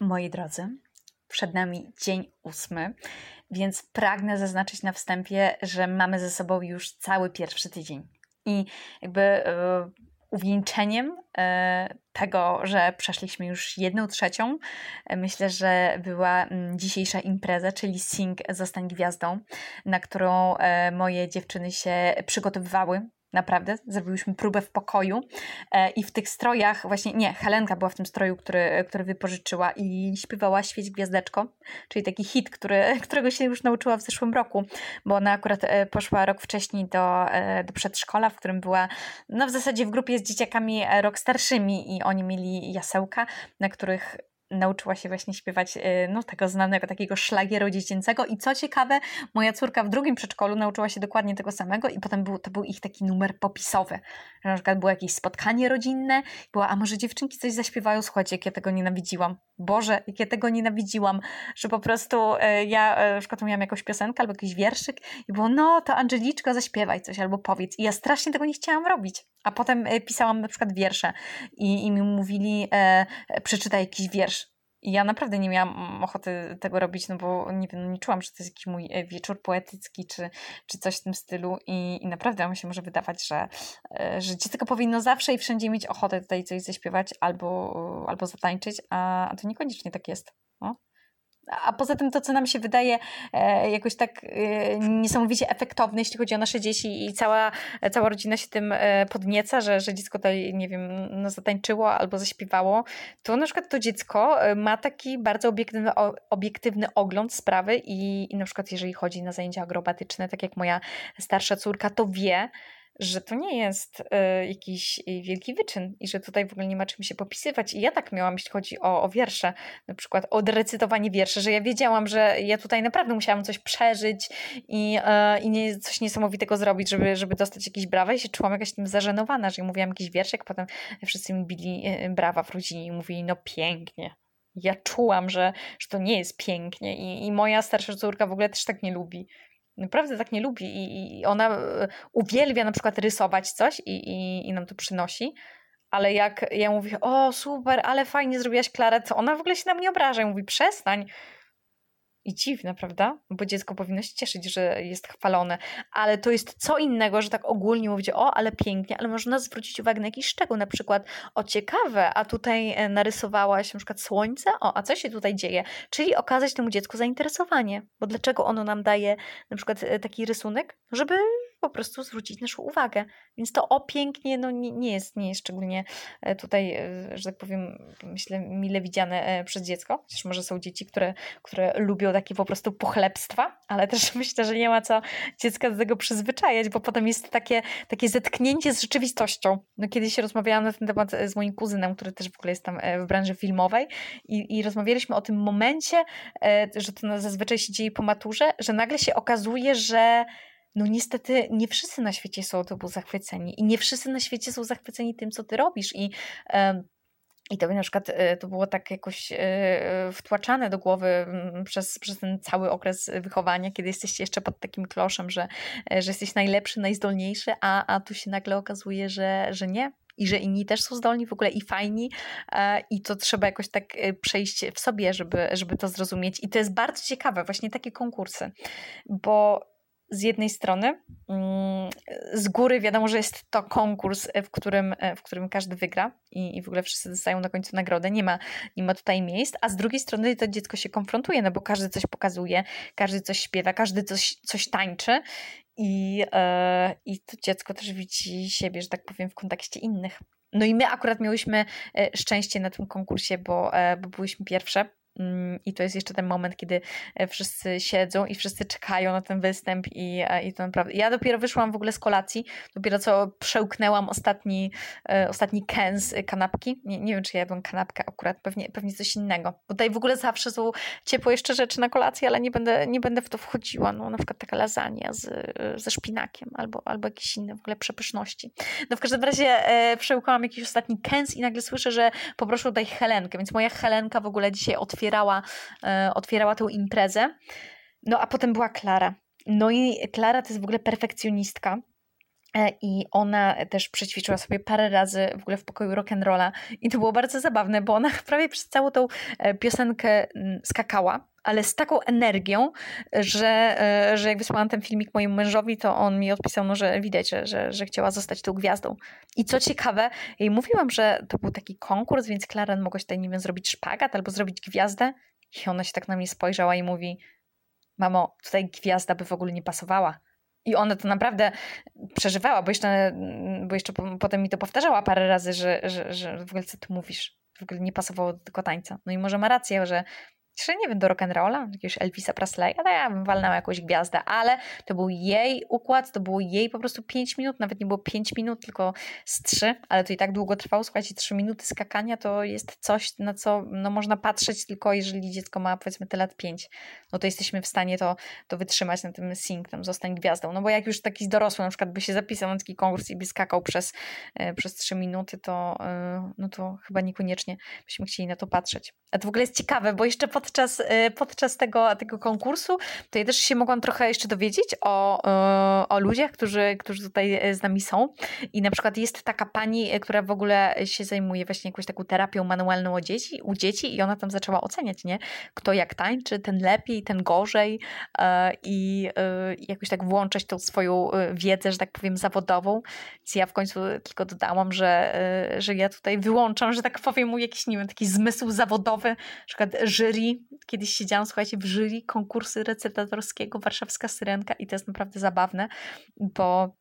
Moi drodzy, przed nami dzień ósmy, więc pragnę zaznaczyć na wstępie, że mamy ze sobą już cały pierwszy tydzień. I jakby e, uwieńczeniem e, tego, że przeszliśmy już jedną trzecią, e, myślę, że była mm, dzisiejsza impreza, czyli Sing Zostań Gwiazdą, na którą e, moje dziewczyny się przygotowywały Naprawdę, zrobiłyśmy próbę w pokoju e, i w tych strojach, właśnie nie, Helenka była w tym stroju, który, który wypożyczyła i śpiewała Świeć Gwiazdeczko, czyli taki hit, który, którego się już nauczyła w zeszłym roku, bo ona akurat e, poszła rok wcześniej do, e, do przedszkola, w którym była no w zasadzie w grupie z dzieciakami rok starszymi i oni mieli jasełka, na których nauczyła się właśnie śpiewać y, no, tego znanego takiego szlagieru dziecięcego. I co ciekawe, moja córka w drugim przedszkolu nauczyła się dokładnie tego samego i potem był, to był ich taki numer popisowy, że na przykład było jakieś spotkanie rodzinne, była, a może dziewczynki coś zaśpiewają, słuchajcie, jak ja tego nienawidziłam, Boże, jak ja tego nienawidziłam, że po prostu y, ja y, na przykład miałam jakąś piosenkę albo jakiś wierszyk i było, no to Angeliczko zaśpiewaj coś albo powiedz. I ja strasznie tego nie chciałam robić, a potem pisałam na przykład wiersze i, i mi mówili, e, przeczytaj jakiś wiersz i ja naprawdę nie miałam ochoty tego robić, no bo nie wiem, no nie czułam, że to jest jakiś mój e, wieczór poetycki, czy, czy coś w tym stylu i, i naprawdę mi się może wydawać, że, e, że dziecko powinno zawsze i wszędzie mieć ochotę tutaj coś zaśpiewać albo, albo zatańczyć, a, a to niekoniecznie tak jest. No. A poza tym to, co nam się wydaje e, jakoś tak e, niesamowicie efektowne, jeśli chodzi o nasze dzieci i cała, cała rodzina się tym e, podnieca, że, że dziecko tutaj, nie wiem, no, zatańczyło albo zaśpiewało, to na przykład to dziecko ma taki bardzo obiektywny, obiektywny ogląd sprawy i, i na przykład jeżeli chodzi na zajęcia agrobatyczne, tak jak moja starsza córka, to wie, że to nie jest y, jakiś wielki wyczyn i że tutaj w ogóle nie ma czym się popisywać. I ja tak miałam, jeśli chodzi o, o wiersze, na przykład o recytowanie wierszy, że ja wiedziałam, że ja tutaj naprawdę musiałam coś przeżyć i, y, i nie, coś niesamowitego zrobić, żeby, żeby dostać jakieś brawa. I się czułam jakaś tym zażenowana, że ja mówiłam jakiś wierszek, potem wszyscy mi bili brawa w rodzinie i mówili, no pięknie, ja czułam, że, że to nie jest pięknie i, i moja starsza córka w ogóle też tak nie lubi naprawdę tak nie lubi i, i ona e, uwielbia na przykład rysować coś i, i, i nam to przynosi, ale jak ja mówię, o super, ale fajnie zrobiłaś Klarę, to ona w ogóle się na mnie obraża i mówi, przestań, i dziwne, prawda? Bo dziecko powinno się cieszyć, że jest chwalone, ale to jest co innego, że tak ogólnie mówić, o, ale pięknie, ale można zwrócić uwagę na jakiś szczegół, na przykład, o, ciekawe, a tutaj e, narysowałaś na przykład słońce, o, a co się tutaj dzieje? Czyli okazać temu dziecku zainteresowanie, bo dlaczego ono nam daje na przykład e, taki rysunek? Żeby po prostu zwrócić naszą uwagę. Więc to o pięknie no, nie, nie, jest, nie jest szczególnie e, tutaj, e, że tak powiem, myślę, mile widziane e, przez dziecko. Chociaż może są dzieci, które, które lubią takie po prostu pochlebstwa, ale też myślę, że nie ma co dziecka do tego przyzwyczajać, bo potem jest takie, takie zetknięcie z rzeczywistością. No, kiedyś rozmawiałam na ten temat z moim kuzynem, który też w ogóle jest tam w branży filmowej i, i rozmawialiśmy o tym momencie, że to zazwyczaj się dzieje po maturze, że nagle się okazuje, że no niestety nie wszyscy na świecie są tobą zachwyceni i nie wszyscy na świecie są zachwyceni tym, co ty robisz i i to na przykład e, to było tak jakoś e, wtłaczane do głowy mm, przez, przez ten cały okres wychowania, kiedy jesteście jeszcze pod takim kloszem, że, e, że jesteś najlepszy, najzdolniejszy, a, a tu się nagle okazuje, że, że nie, i że inni też są zdolni w ogóle i fajni i to trzeba jakoś tak przejść w sobie, żeby, żeby to zrozumieć. I to jest bardzo ciekawe, właśnie takie konkursy, bo z jednej strony. Mm, z góry wiadomo, że jest to konkurs, w którym, w którym każdy wygra i, i w ogóle wszyscy dostają na końcu nagrodę, nie ma, nie ma tutaj miejsc, a z drugiej strony to dziecko się konfrontuje, no bo każdy coś pokazuje, każdy coś śpiewa, każdy coś, coś tańczy. I, yy, i to dziecko też widzi siebie, że tak powiem, w kontekście innych. No i my akurat miałyśmy e, szczęście na tym konkursie, bo, e, bo byłyśmy pierwsze I to jest jeszcze ten moment, kiedy e, wszyscy siedzą i wszyscy czekają na ten występ i, e, i to naprawdę... Ja dopiero wyszłam w ogóle z kolacji, dopiero co przełknęłam ostatni, e, ostatni kęs kanapki. Nie, nie wiem, czy ja jadłam kanapkę akurat, pewnie, pewnie coś innego. Tutaj w ogóle zawsze są ciepłe jeszcze rzeczy na kolacji, ale nie będę, nie będę w to wchodziła. No, na przykład taka lasagna z, ze szpinakiem albo, albo jakieś inne w ogóle przepyszności. No w każdym razie e, przełkałam jakiś ostatni kęs i nagle słyszę, że poproszę tutaj Helenkę, więc moja Helenka w ogóle dzisiaj otwiera otwierała, e, otwierała tę imprezę. No a potem była Klara. No i Klara to jest w ogóle perfekcjonistka. E, I ona też przećwiczyła sobie parę razy w ogóle w pokoju rock'n'rolla. I to było bardzo zabawne, bo ona prawie przez całą tą e, piosenkę mm, skakała, ale z taką energią, że, e, że jak wysłałam ten filmik mojemu mężowi, to on mi odpisał, no, że widać, że, że, że chciała zostać tą gwiazdą. I co ciekawe, jej mówiłam, że to był taki konkurs, więc Klara mogłaś tutaj, nie wiem, zrobić szpagat albo zrobić gwiazdę. I ona się tak na mnie spojrzała i mówi, mamo, tutaj gwiazda by w ogóle nie pasowała. I ona to naprawdę przeżywała, bo jeszcze, bo jeszcze potem mi to powtarzała parę razy, że, że, że w ogóle co ty mówisz? W ogóle nie pasowało do tego tańca. No i może ma rację, że jeszcze nie wiem, do rock'n'rolla, jakiegoś Elvisa Presleya, no ja bym walnęła jakąś gwiazdę, ale to był jej układ, to było jej po prostu 5 minut, nawet nie było 5 minut, tylko z 3, ale to i tak długo trwało, słuchajcie, 3 minuty skakania to jest coś, na co no, można patrzeć tylko jeżeli dziecko ma powiedzmy te lat 5, no to jesteśmy w stanie to, to wytrzymać na tym sing, tam zostań gwiazdą, no bo jak już taki dorosły na przykład by się zapisał na taki konkurs i by skakał przez, e, przez 3 minuty, to e, no to chyba niekoniecznie byśmy chcieli na to patrzeć. A to w ogóle jest ciekawe, bo jeszcze podczas, y, podczas tego, tego konkursu to ja też się mogłam trochę jeszcze dowiedzieć o, y, o ludziach, którzy, którzy tutaj y, z nami są. I na przykład jest taka pani, która w ogóle się zajmuje właśnie jakąś taką terapią manualną u dzieci, u dzieci i ona tam zaczęła oceniać, nie? Kto jak tańczy, ten lepiej, ten gorzej i jakoś tak włączać tą swoją wiedzę, że tak powiem, zawodową. Więc ja w końcu tylko dodałam, że, że ja tutaj wyłączam, że tak powiem, mój jakiś, nie wiem, taki zmysł zawodowy na przykład jury, kiedyś siedziałam, słuchajcie, w jury konkursu recytatorskiego Warszawska Syrenka i to jest naprawdę zabawne, bo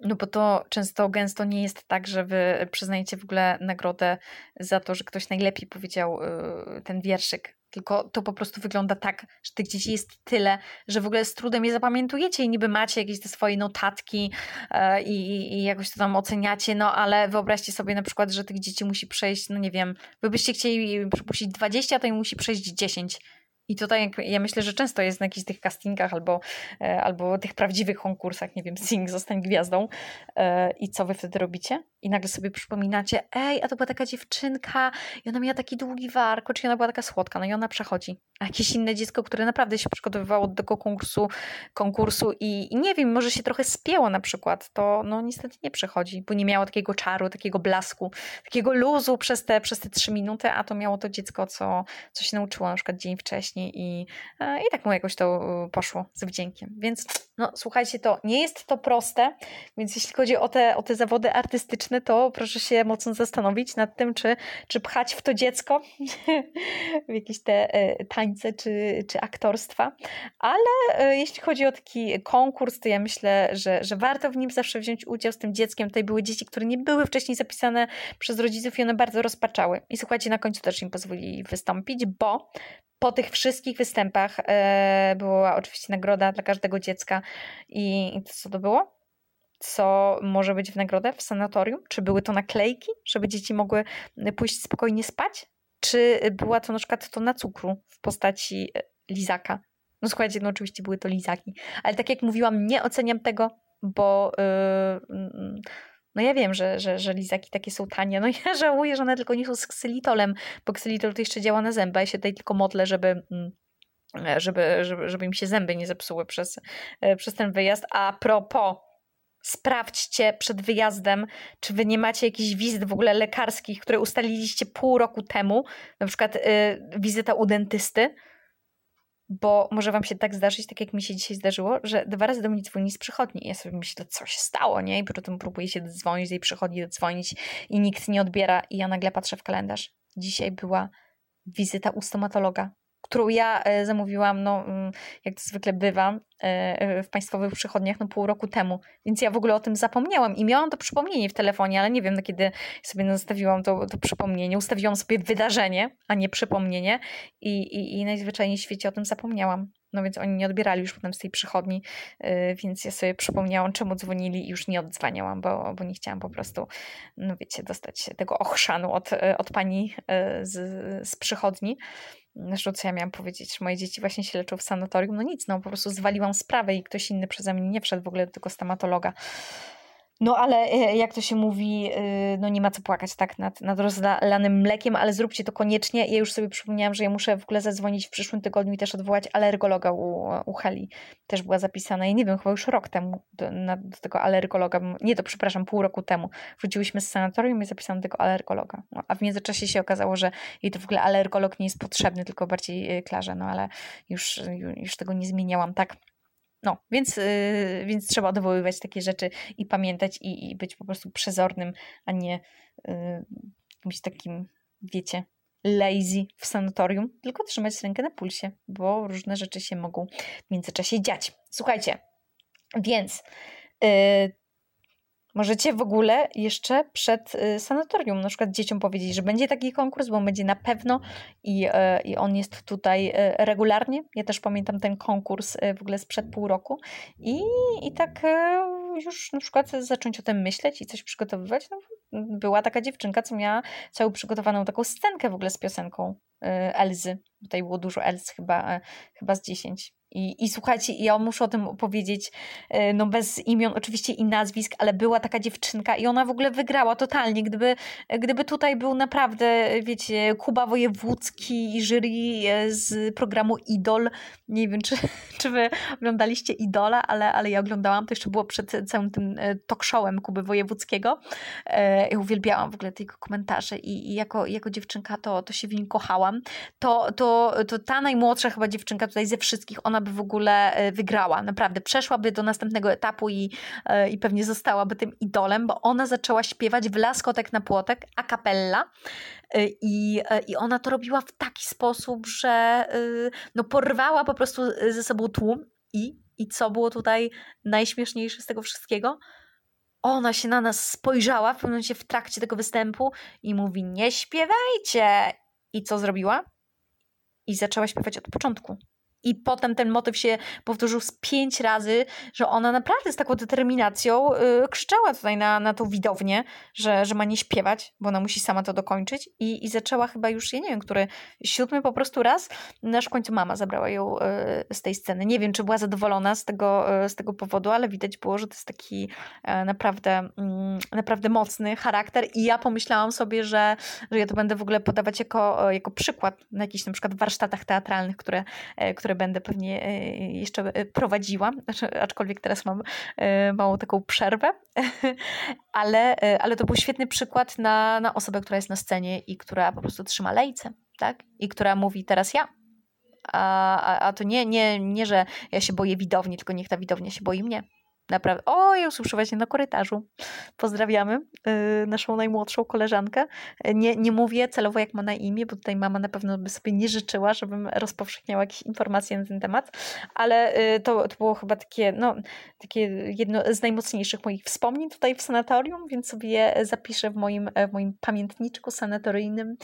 no bo to często, gęsto nie jest tak, że wy przyznajecie w ogóle nagrodę za to, że ktoś najlepiej powiedział y, ten wierszyk. Tylko to po prostu wygląda tak, że tych dzieci jest tyle, że w ogóle z trudem je zapamiętujecie i niby macie jakieś te swoje notatki e, i, i jakoś to tam oceniacie, no ale wyobraźcie sobie na przykład, że tych dzieci musi przejść, no nie wiem, wy byście chcieli przepuścić 20, to im musi przejść 10 i tutaj ja myślę, że często jest na jakichś tych castingach albo, e, albo tych prawdziwych konkursach, nie wiem, Sing, zostań gwiazdą. E, I co wy wtedy robicie? I nagle sobie przypominacie, ej, a to była taka dziewczynka i ona miała taki długi warkocz i ona była taka słodka, no i ona przechodzi. A jakieś inne dziecko, które naprawdę się przygotowywało do tego konkursu, konkursu i, i nie wiem, może się trochę spięło na przykład, to no niestety nie przechodzi, bo nie miało takiego czaru, takiego blasku, takiego luzu przez te, przez te trzy minuty, a to miało to dziecko, co, co się nauczyło na przykład dzień wcześniej i, e, i tak mu jakoś to e, poszło z wdziękiem. Więc no słuchajcie, to nie jest to proste, więc jeśli chodzi o te, o te zawody artystyczne, to proszę się mocno zastanowić nad tym, czy, czy pchać w to dziecko w jakieś te e, tańce czy, czy aktorstwa. Ale jeśli chodzi o taki konkurs, to ja myślę, że, że warto w nim zawsze wziąć udział z tym dzieckiem. Tutaj były dzieci, które nie były wcześniej zapisane przez rodziców i one bardzo rozpaczały. I słuchajcie, na końcu też im pozwolili wystąpić, bo po tych wszystkich występach e, była oczywiście nagroda dla każdego dziecka. I co to było? Co może być w nagrodę w sanatorium? Czy były to naklejki, żeby dzieci mogły pójść spokojnie spać? Czy była to na przykład to na cukru w postaci e, lizaka? No słuchajcie, no oczywiście były to lizaki. Ale tak jak mówiłam, nie oceniam tego, bo yy, no ja wiem, że, że, że lizaki takie są tanie. No ja żałuję, że one tylko nie są z ksylitolem, bo ksylitol to jeszcze działa na zęby. Ja się tutaj tylko modlę, żeby mm, żeby, żeby, żeby im się zęby nie zepsuły przez, e, przez ten wyjazd. A propos, sprawdźcie przed wyjazdem, czy wy nie macie jakichś wizyt w ogóle lekarskich, które ustaliliście pół roku temu, na przykład y, wizyta u dentysty, bo może wam się tak zdarzyć, tak jak mi się dzisiaj zdarzyło, że dwa razy do mnie dzwoni z przychodni i ja sobie myślę, co się stało, nie? I potem próbuję się dzwonić z jej przychodni, dodzwonić i nikt nie odbiera i ja nagle patrzę w kalendarz. Dzisiaj była wizyta u stomatologa którą ja e, zamówiłam, no, mm, jak to zwykle bywa, e, e, w państwowych przychodniach no, pół roku temu. Więc ja w ogóle o tym zapomniałam i miałam to przypomnienie w telefonie, ale nie wiem, na kiedy sobie nastawiłam to, to przypomnienie. Ustawiłam sobie wydarzenie, a nie przypomnienie i, i, i najzwyczajniej w świecie o tym zapomniałam. No więc oni nie odbierali już potem z tej przychodni, więc ja sobie przypomniałam, czemu dzwonili i już nie odzwaniałam, bo, bo nie chciałam po prostu, no wiecie, dostać tego ochrzanu od, od pani z, z przychodni. Zresztą co ja miałam powiedzieć, moje dzieci właśnie się leczą w sanatorium? No nic, no po prostu zwaliłam sprawę i ktoś inny przeze mnie nie wszedł w ogóle do tego stomatologa. No ale e, jak to się mówi, e, no nie ma co płakać tak nad, nad rozlanym mlekiem, ale zróbcie to koniecznie. Ja już sobie przypomniałam, że ja muszę w ogóle zadzwonić w przyszłym tygodniu i też odwołać alergologa u, u Heli. Też była zapisana i nie wiem, chyba już rok temu do, na, do tego alergologa. Nie, to przepraszam, pół roku temu. Wróciłyśmy z sanatorium i zapisałam tego alergologa. No, a w międzyczasie się okazało, że jej to w ogóle alergolog nie jest potrzebny, tylko bardziej e, klarze. No ale już, już tego nie zmieniałam tak. No, więc, yy, więc trzeba odwoływać takie rzeczy i pamiętać i, i być po prostu przezornym, a nie yy, jakimś takim, wiecie, lazy w sanatorium, tylko trzymać rękę na pulsie, bo różne rzeczy się mogą w międzyczasie dziać. Słuchajcie, więc yy, Możecie w ogóle jeszcze przed y, sanatorium na przykład dzieciom powiedzieć, że będzie taki konkurs, bo będzie na pewno i, y, i on jest tutaj y, regularnie. Ja też pamiętam ten konkurs w ogóle sprzed pół roku i, i tak już na przykład zacząć o tym myśleć i coś przygotowywać. No, była taka dziewczynka, co miała całą przygotowaną taką scenkę w ogóle z piosenką Elzy. Tutaj było dużo Els, chyba, chyba z 10. I, I słuchajcie, ja muszę o tym opowiedzieć, e, no bez imion oczywiście i nazwisk, ale była taka dziewczynka i ona w ogóle wygrała totalnie. Gdyby, gdyby tutaj był naprawdę, wiecie, Kuba Wojewódzki i jury e, z programu Idol, nie wiem, czy, czy wy oglądaliście Idola, ale, ale ja oglądałam, to jeszcze było przed całym tym e, talk showem Kuby Wojewódzkiego. Ja uwielbiałam w ogóle te jego komentarze i, i jako, jako dziewczynka to, to się w nim kochałam. To, to, to ta najmłodsza chyba dziewczynka tutaj ze wszystkich, ona by w ogóle e, wygrała. Naprawdę, przeszłaby do następnego etapu i, e, i pewnie zostałaby tym idolem, bo ona zaczęła śpiewać w Laskotek na płotek a cappella. E, I, I ona to robiła w taki sposób, że no porwała po prostu ze sobą tłum i, i co było tutaj najśmieszniejsze z tego wszystkiego? Ona się na nas spojrzała w pewnym momencie w trakcie tego występu i mówi: Nie śpiewajcie! I co zrobiła? I zaczęła śpiewać od początku. I potem ten motyw się powtórzył z pięć razy, że ona naprawdę z taką determinacją yy, krzyczała tutaj na, na tą widownię, że, że ma nie śpiewać, bo ona musi sama to dokończyć. I, I zaczęła chyba już, ja nie wiem, który siódmy po prostu raz, w końcu mama zabrała ją yy, z tej sceny. Nie wiem, czy była zadowolona z tego, yy, z tego powodu, ale widać było, że to jest taki e, naprawdę, mm, naprawdę mocny charakter. I ja pomyślałam sobie, że, że ja to będę w ogóle podawać jako, jako przykład na jakichś na przykład warsztatach teatralnych, które, e, które będę pewnie e, jeszcze e, prowadziła, znaczy, aczkolwiek teraz mam e, małą taką przerwę, ale, ale to był świetny przykład na, na osobę, która jest na scenie i która po prostu trzyma lejce, tak? I która mówi teraz ja, a, a, a to nie, nie, nie, że ja się boję widowni, tylko niech ta widownia się boi mnie. Naprawdę. O, ja usłyszę właśnie na korytarzu. Pozdrawiamy yy, naszą najmłodszą koleżankę. Nie, nie mówię celowo, jak ma na imię, bo tutaj mama na pewno by sobie nie życzyła, żebym rozpowszechniała jakieś informacje na ten temat, ale yy, to, to było chyba takie, no, takie jedno z najmocniejszych moich wspomnień tutaj w sanatorium, więc sobie je zapiszę w moim, w moim pamiętniczku sanatoryjnym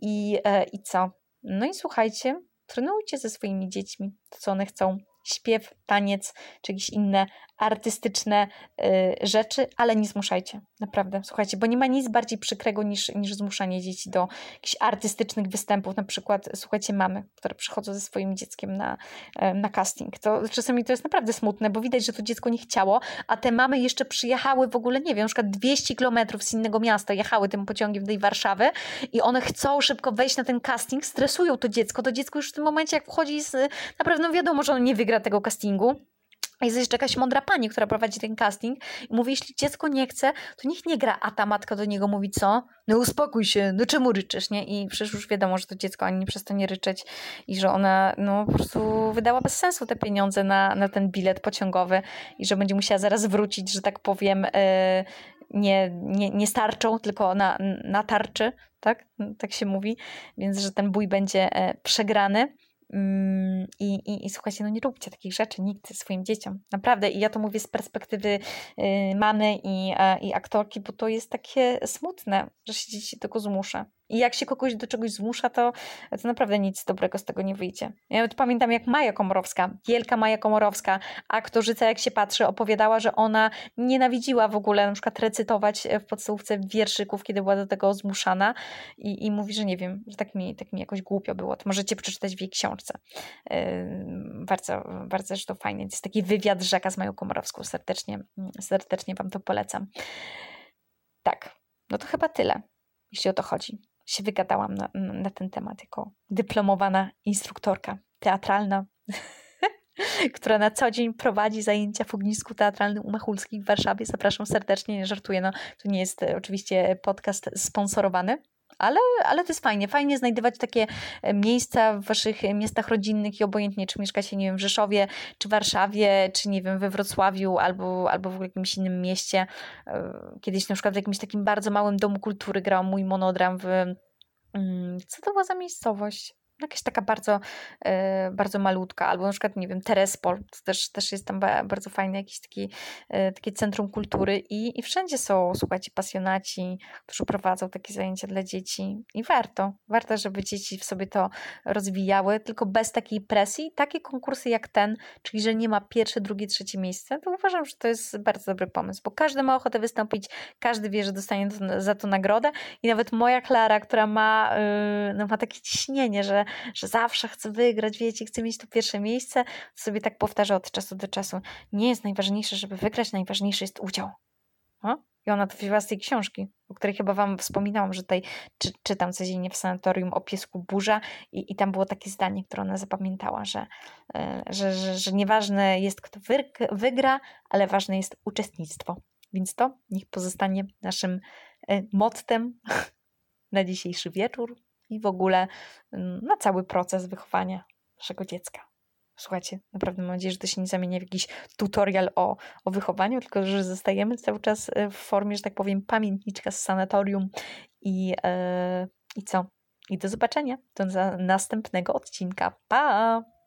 i, yy, i co? No i słuchajcie, trenujcie ze swoimi dziećmi to, co one chcą śpiew, taniec, czy jakieś inne artystyczne y, rzeczy, ale nie zmuszajcie, naprawdę, słuchajcie, bo nie ma nic bardziej przykrego niż, niż zmuszanie dzieci do jakichś artystycznych występów, na przykład, słuchajcie, mamy, które przychodzą ze swoim dzieckiem na, y, na casting, to czasami to jest naprawdę smutne, bo widać, że to dziecko nie chciało, a te mamy jeszcze przyjechały w ogóle, nie wiem, na przykład 200 kilometrów z innego miasta, jechały tym pociągiem do Warszawy i one chcą szybko wejść na ten casting, stresują to dziecko, to dziecko już w tym momencie, jak wchodzi, z, naprawdę no wiadomo, że ono nie wygra tego castingu, jest jeszcze jakaś mądra pani, która prowadzi ten casting i mówi, jeśli dziecko nie chce, to niech nie gra, a ta matka do niego mówi co? No uspokój się, no czemu ryczysz, nie? I przecież już wiadomo, że to dziecko ani nie przestanie ryczeć i że ona no po prostu wydała bez sensu te pieniądze na, na ten bilet pociągowy i że będzie musiała zaraz wrócić, że tak powiem, yy, nie, nie, nie starczą, tylko na, na tarczy, tak? Tak się mówi, więc że ten bój będzie e, przegrany. Mm, I, i, I słuchajcie, no nie róbcie takich rzeczy nigdy swoim dzieciom. Naprawdę. I ja to mówię z perspektywy y, mamy i, i aktorki, bo to jest takie smutne, że się dzieci tego zmusza. I jak się kogoś do czegoś zmusza, to, to naprawdę nic dobrego z tego nie wyjdzie. Ja pamiętam, jak Maja Komorowska, wielka Maja Komorowska, aktorzyca, jak się patrzy, opowiadała, że ona nienawidziła w ogóle na przykład recytować w podstawówce wierszyków, kiedy była do tego zmuszana i, i mówi, że nie wiem, że tak mi, tak mi jakoś głupio było. To możecie przeczytać w jej książce. Yy, bardzo, bardzo to fajnie. To jest taki wywiad rzeka z Mają Komorowską. Serdecznie, serdecznie Wam to polecam. Tak, no to chyba tyle, jeśli o to chodzi się wygadałam na, na ten temat jako dyplomowana instruktorka teatralna, która na co dzień prowadzi zajęcia w ognisku teatralnym u Machulskich w Warszawie. Zapraszam serdecznie, nie żartuję, no to nie jest e, oczywiście podcast sponsorowany, ale, ale to jest fajnie. Fajnie znajdować takie e, miejsca w waszych miastach rodzinnych i obojętnie, czy mieszkacie, nie wiem, w Rzeszowie, czy Warszawie, czy nie wiem, we Wrocławiu, albo, albo w jakimś innym mieście. E, kiedyś na przykład w jakimś takim bardzo małym domu kultury grał mój monodram w mm, co to była za miejscowość? Jakaś taka bardzo, e, bardzo malutka, albo na przykład, nie wiem, Terespol, to też, też jest tam bardzo fajne, jakieś taki, e, takie centrum kultury i, i wszędzie są, słuchajcie, pasjonaci, którzy prowadzą takie zajęcia dla dzieci i warto, warto, żeby dzieci w sobie to rozwijały, tylko bez takiej presji, takie konkursy jak ten, czyli że nie ma pierwsze, drugie, trzecie miejsce, to uważam, że to jest bardzo dobry pomysł, bo każdy ma ochotę wystąpić, każdy wie, że dostanie za to nagrodę i nawet moja Klara, która ma, yy, no, ma takie ciśnienie, że że zawsze chcę wygrać, wiecie, chcę mieć to pierwsze miejsce, sobie tak powtarza od czasu do czasu. Nie jest najważniejsze, żeby wygrać, najważniejszy jest udział. O? I ona to wzięła z tej książki, o której chyba Wam wspominałam, że tutaj czy, czytam codziennie w sanatorium o piesku burza i, i tam było takie zdanie, które ona zapamiętała, że, e, że, że, że nieważne jest, kto wygra, ale ważne jest uczestnictwo. Więc to niech pozostanie naszym e, mottem na dzisiejszy wieczór i w ogóle mm, na cały proces wychowania naszego dziecka. Słuchajcie, naprawdę mam nadzieję, że to się nie zamienia w jakiś tutorial o, o wychowaniu, tylko że zostajemy cały czas e, w formie, że tak powiem, pamiętniczka z sanatorium i, yy, i co? I do zobaczenia do następnego odcinka. Pa!